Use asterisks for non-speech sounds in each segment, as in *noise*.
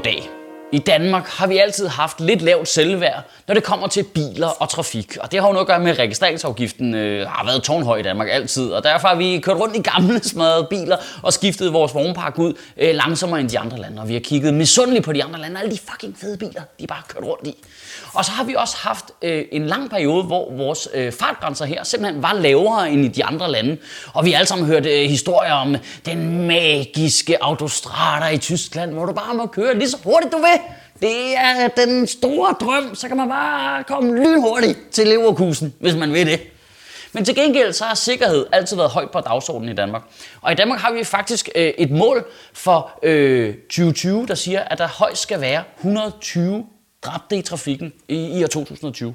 god. I Danmark har vi altid haft lidt lavt selvværd, når det kommer til biler og trafik. Og det har jo noget at gøre med, at registreringsafgiften øh, har været tårnhøj i Danmark altid. Og derfor har vi kørt rundt i gamle smadrede biler og skiftet vores vognpark ud øh, langsommere end de andre lande. Og vi har kigget misundeligt på de andre lande. Alle de fucking fede biler, de bare kørt rundt i. Og så har vi også haft øh, en lang periode, hvor vores øh, fartgrænser her simpelthen var lavere end i de andre lande. Og vi har alle sammen hørt øh, historier om den magiske autostrada i Tyskland, hvor du bare må køre lige så hurtigt du vil. Det er den store drøm, så kan man bare komme lynhurtigt til Leverkusen, hvis man vil det. Men til gengæld så har sikkerhed altid været højt på dagsordenen i Danmark. Og i Danmark har vi faktisk øh, et mål for øh, 2020, der siger, at der højst skal være 120 dræbte i trafikken i, i år 2020.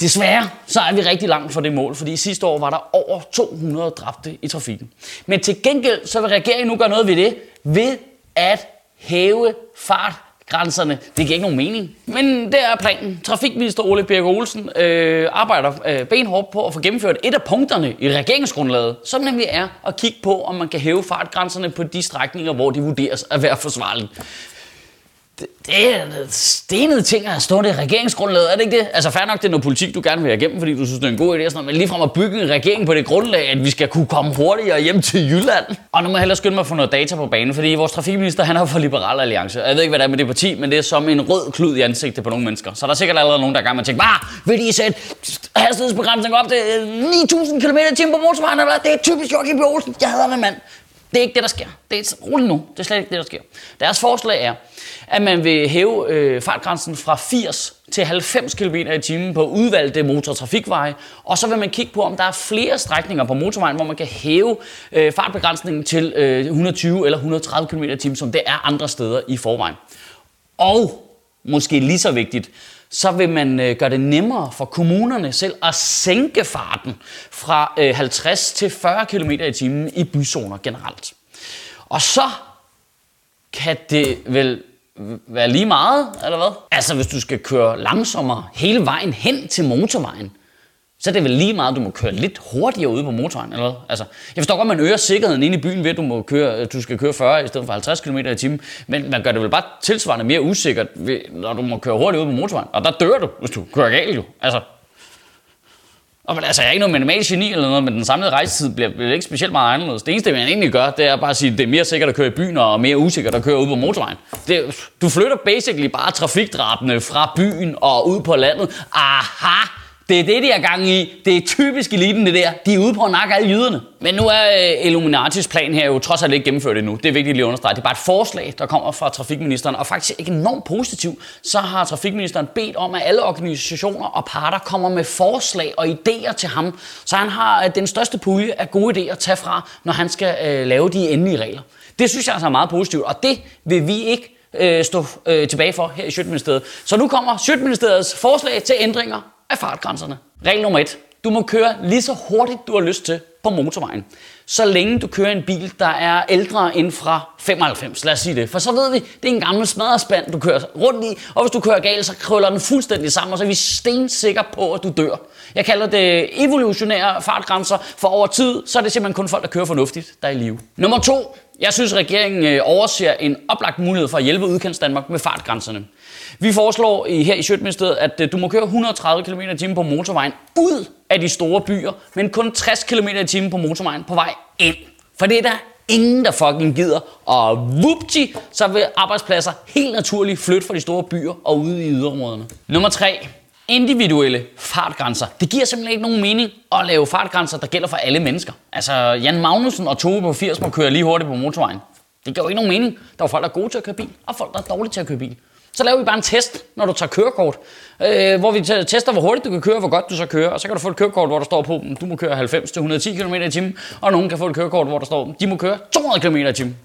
Desværre så er vi rigtig langt fra det mål, fordi sidste år var der over 200 dræbte i trafikken. Men til gengæld så vil regeringen nu gøre noget ved det, ved at hæve fart grænserne. Det giver ikke nogen mening, men det er planen. Trafikminister Ole Birk Olsen øh, arbejder øh, benhårdt på at få gennemført et af punkterne i regeringsgrundlaget, som nemlig er at kigge på, om man kan hæve fartgrænserne på de strækninger, hvor de vurderes at være forsvarlige. Det, det er stenede ting at stå det i regeringsgrundlaget, er det ikke det? Altså fair nok, det er noget politik, du gerne vil have igennem, fordi du synes, det er en god idé, sådan noget, men ligefrem at bygge en regering på det grundlag, at vi skal kunne komme hurtigere hjem til Jylland. Og nu må jeg hellere skynde mig at få noget data på banen, fordi vores trafikminister, han er for Liberal Alliance. Jeg ved ikke, hvad det er med det parti, men det er som en rød klud i ansigtet på nogle mennesker. Så der er sikkert allerede nogen, der er gang med at tænke, hvad, vil de sætte hastighedsbegrænsning op til 9.000 km t på motorvejen, eller Det er typisk Joachim Olsen. Jeg hader den mand. Det er ikke det, der sker. Det er roligt nu. Det er slet ikke det, der sker. Deres forslag er, at man vil hæve øh, fartgrænsen fra 80 til 90 km i timen på udvalgte motortrafikveje, og så vil man kigge på, om der er flere strækninger på motorvejen, hvor man kan hæve øh, fartbegrænsningen til øh, 120 eller 130 km i timen, som det er andre steder i forvejen. Og måske lige så vigtigt, så vil man øh, gøre det nemmere for kommunerne selv at sænke farten fra øh, 50 til 40 km i timen i byzoner generelt. Og så kan det vel være lige meget, eller hvad? Altså, hvis du skal køre langsommere hele vejen hen til motorvejen, så er det vel lige meget, du må køre lidt hurtigere ude på motorvejen, eller hvad? Altså, jeg forstår godt, at man øger sikkerheden inde i byen ved, at du, må køre, øh, du skal køre 40 i stedet for 50 km i timen, men man gør det vel bare tilsvarende mere usikkert, ved, når du må køre hurtigt ude på motorvejen. Og der dør du, hvis du kører galt jo. Altså, og men, altså, jeg er ikke noget minimal geni eller noget, men den samlede rejsetid bliver, bliver ikke specielt meget anderledes. Det eneste, man egentlig gør, det er bare at sige, at det er mere sikkert at køre i byen, og mere usikkert at køre ude på motorvejen. Det, du flytter basically bare trafikdrabene fra byen og ud på landet. Aha! Det er det, de er gang i. Det er typisk eliten, det der. De er ude på at nakke alle jyderne. Men nu er øh, Illuminatis plan her jo trods alt ikke gennemført endnu. Det er vigtigt lige at understrege. Det er bare et forslag, der kommer fra trafikministeren, og faktisk ikke enormt positivt. Så har trafikministeren bedt om, at alle organisationer og parter kommer med forslag og idéer til ham, så han har øh, den største pulje af gode idéer at tage fra, når han skal øh, lave de endelige regler. Det synes jeg altså er meget positivt, og det vil vi ikke øh, stå øh, tilbage for her i Sjøtministeriet. Så nu kommer Sjøtministeriets forslag til ændringer af fartgrænserne. Regel nummer et. Du må køre lige så hurtigt, du har lyst til på motorvejen. Så længe du kører en bil, der er ældre end fra 95, lad os sige det. For så ved vi, det er en gammel smadrespand, du kører rundt i, og hvis du kører galt, så krøller den fuldstændig sammen, og så er vi stensikre på, at du dør. Jeg kalder det evolutionære fartgrænser, for over tid, så er det simpelthen kun folk, der kører fornuftigt, der er i live. Nummer to. Jeg synes, regeringen øh, overser en oplagt mulighed for at hjælpe udkants Danmark med fartgrænserne. Vi foreslår her i Sjøtministeriet, at øh, du må køre 130 km t på motorvejen ud af de store byer, men kun 60 km t på motorvejen på vej ind. For det er der ingen, der fucking gider. Og vupti, så vil arbejdspladser helt naturligt flytte fra de store byer og ud i yderområderne. Nummer 3. Individuelle fartgrænser. Det giver simpelthen ikke nogen mening at lave fartgrænser, der gælder for alle mennesker. Altså, Jan Magnussen og Tove på 80 må køre lige hurtigt på motorvejen. Det giver jo ikke nogen mening. Der er folk, der er gode til at køre bil, og folk, der er dårlige til at køre bil. Så laver vi bare en test, når du tager kørekort, øh, hvor vi tester, hvor hurtigt du kan køre, hvor godt du så kører. Og så kan du få et kørekort, hvor der står på, mm, du må køre 90-110 km i timen, og nogen kan få et kørekort, hvor der står, mm, de må køre 200 km i timen.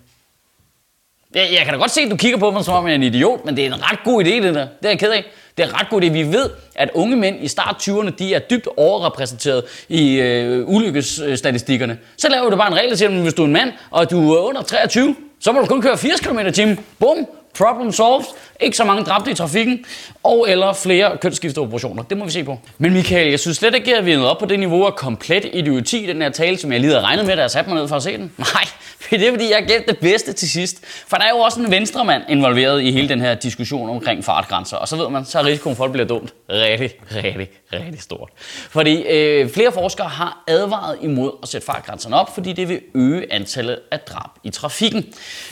Jeg, jeg kan da godt se, at du kigger på mig som om jeg er en idiot, men det er en ret god idé, det der. Det er jeg ked af. Det er ret godt, idé. Vi ved, at unge mænd i start 20'erne, de er dybt overrepræsenteret i øh, ulykkesstatistikkerne. Så laver du bare en regel, der siger, at hvis du er en mand, og du er under 23, så må du kun køre 80 km i timen. Bum, problem solved ikke så mange dræbte i trafikken, og eller flere kønsskifteoperationer. Det må vi se på. Men Michael, jeg synes slet ikke, at vi er nået op på det niveau af komplet idioti i den her tale, som jeg lige havde regnet med, da jeg satte mig ned for at se den. *laughs* Nej, det er fordi, jeg gav det bedste til sidst. For der er jo også en venstremand involveret i hele den her diskussion omkring fartgrænser. Og så ved man, så er risikoen for, at det bliver dumt rigtig, rigtig, rigtig stort. Fordi øh, flere forskere har advaret imod at sætte fartgrænserne op, fordi det vil øge antallet af drab i trafikken.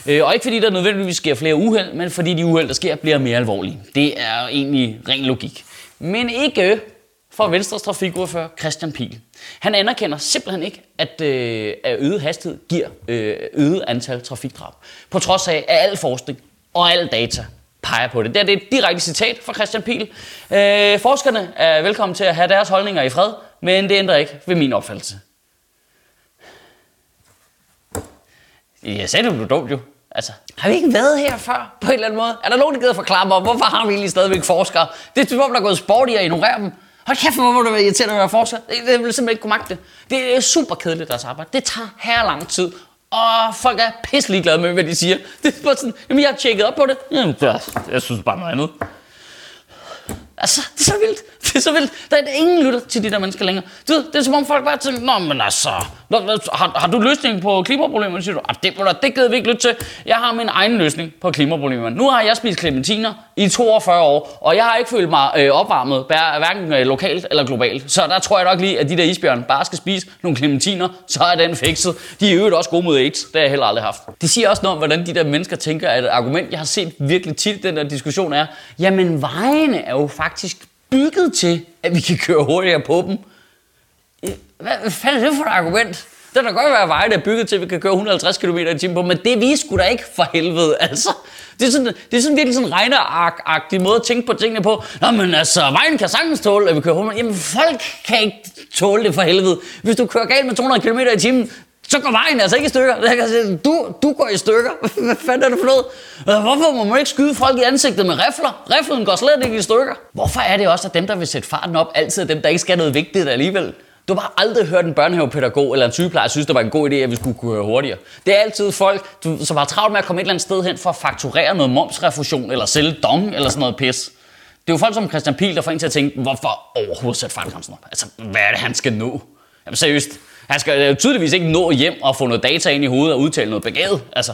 Øh, og ikke fordi der nødvendigvis sker flere uheld, men fordi de uheld, der sker, bliver mere alvorlige. Det er egentlig ren logik. Men ikke for Venstres trafikordfører Christian Pil. Han anerkender simpelthen ikke, at, øh, at øget hastighed giver øh, øget antal trafikdrab. På trods af, at al forskning og al data peger på det. Det er et direkte citat fra Christian Pil. Øh, forskerne er velkommen til at have deres holdninger i fred, men det ændrer ikke ved min opfattelse. Jeg sagde, det blev dumt jo. Altså, har vi ikke været her før på en eller anden måde? Er der nogen, der gider forklare mig, hvorfor har vi egentlig stadigvæk forskere? Det er som om, der er gået sport i at ignorere dem. Hold kæft, hvor må du være irriterende at være forsker. Det, det vil simpelthen ikke kunne magte. Det er super kedeligt deres arbejde. Det tager her lang tid. Og folk er pisselig glade med, hvad de siger. Det er bare sådan, jamen jeg har tjekket op på det. Jamen, jeg synes bare noget andet. Altså, det er så vildt. Det er så vildt. Der er ingen lytter til de der mennesker længere. Du ved, det er som om folk bare tænker, Nå, men altså, har, har du løsning på klimaproblemerne, siger du? Ah, det, det gider vi ikke lytte til. Jeg har min egen løsning på klimaproblemerne. Nu har jeg spist clementiner i 42 år, og jeg har ikke følt mig øh, opvarmet, hverken øh, lokalt eller globalt. Så der tror jeg nok lige, at de der isbjørn bare skal spise nogle clementiner, så er den fikset. De er jo også gode mod AIDS. Det har jeg heller aldrig haft. Det siger også noget om, hvordan de der mennesker tænker, at et argument, jeg har set virkelig tit den der diskussion er, jamen vejene er jo faktisk bygget til, at vi kan køre hurtigere på dem. Hvad, hvad fanden er det for et argument? Det kan godt være veje, der er bygget til, at vi kan køre 150 km i timen på, men det vi sgu da ikke for helvede, altså. Det er sådan, det er sådan virkelig sådan en regneark-agtig måde at tænke på tingene på. Nå, men altså, vejen kan sagtens tåle, at vi kører 100. Jamen, folk kan ikke tåle det for helvede. Hvis du kører galt med 200 km i timen, så går vejen altså ikke i stykker. Jeg kan du, du går i stykker. *laughs* Hvad fanden er det for noget? Øh, hvorfor må man ikke skyde folk i ansigtet med rifler? Riflen går slet ikke i stykker. Hvorfor er det også, at dem, der vil sætte farten op, altid er dem, der ikke skal noget vigtigt alligevel? Du har bare aldrig hørt en børnehavepædagog eller en sygeplejer synes, det var en god idé, at vi skulle køre hurtigere. Det er altid folk, du, som har travlt med at komme et eller andet sted hen for at fakturere noget momsrefusion eller sælge dong eller sådan noget pis. Det er jo folk som Christian Pil, der får en til at tænke, hvorfor overhovedet sætte fartgrænsen op? Altså, hvad er det, han skal nå? Jamen seriøst, han skal jo tydeligvis ikke nå hjem og få noget data ind i hovedet og udtale noget begavet. Altså,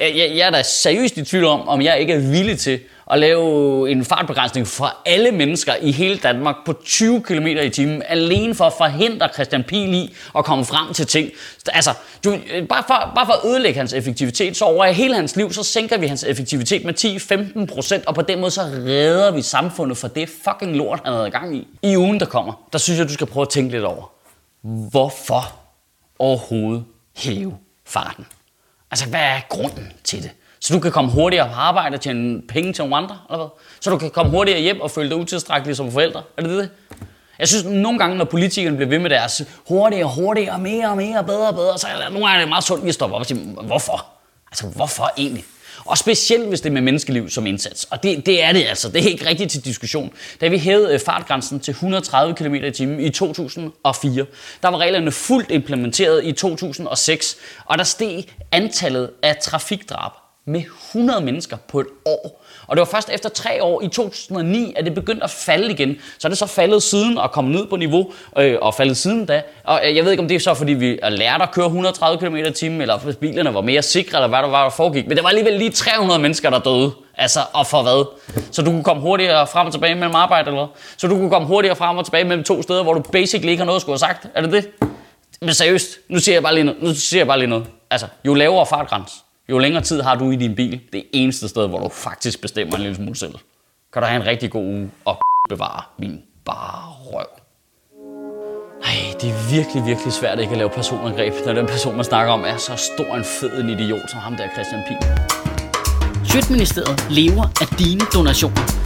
jeg, jeg, er da seriøst i tvivl om, om jeg ikke er villig til at lave en fartbegrænsning for alle mennesker i hele Danmark på 20 km i timen, alene for at forhindre Christian Pihl i at komme frem til ting. Altså, du, øh, bare, for, bare for at ødelægge hans effektivitet, så over hele hans liv, så sænker vi hans effektivitet med 10-15 procent, og på den måde så redder vi samfundet for det fucking lort, han havde gang i. I ugen, der kommer, der synes jeg, du skal prøve at tænke lidt over hvorfor overhovedet hæve farten? Altså, hvad er grunden til det? Så du kan komme hurtigere på arbejde og tjene penge til nogle andre, eller hvad? Så du kan komme hurtigere hjem og føle dig utilstrækkelig som forældre, er det det? Jeg synes, nogle gange, når politikerne bliver ved med deres hurtigere, hurtigere, mere og mere, bedre og bedre, så er det nogle gange det meget sundt at stoppe op og sige, hvorfor? Altså, hvorfor egentlig? Og specielt hvis det er med menneskeliv som indsats. Og det, det er det altså. Det er ikke rigtigt til diskussion. Da vi hævede øh, fartgrænsen til 130 km i timen i 2004, der var reglerne fuldt implementeret i 2006, og der steg antallet af trafikdrab med 100 mennesker på et år. Og det var først efter tre år i 2009, at det begyndte at falde igen. Så er det så faldet siden og kommet ned på niveau øh, og faldet siden da. Og øh, jeg ved ikke, om det er så, fordi vi lærte at køre 130 km i timen, eller hvis bilerne var mere sikre, eller hvad der var, der foregik. Men det var alligevel lige 300 mennesker, der døde. Altså, og for hvad? Så du kunne komme hurtigere frem og tilbage mellem arbejde, eller hvad? Så du kunne komme hurtigere frem og tilbage mellem to steder, hvor du basically ikke har noget at skulle have sagt. Er det det? Men seriøst, nu siger jeg bare lige noget. Nu siger jeg bare lige noget. Altså, jo lavere fartgræns, jo længere tid har du i din bil, det eneste sted, hvor du faktisk bestemmer en lille smule selv. Kan du have en rigtig god uge og *laughs* bevare min bare røv. Nej, det er virkelig, virkelig svært ikke at lave personangreb, når den person, man snakker om, er så stor en fed en idiot som ham der Christian Pien. Sjøtministeriet lever af dine donationer.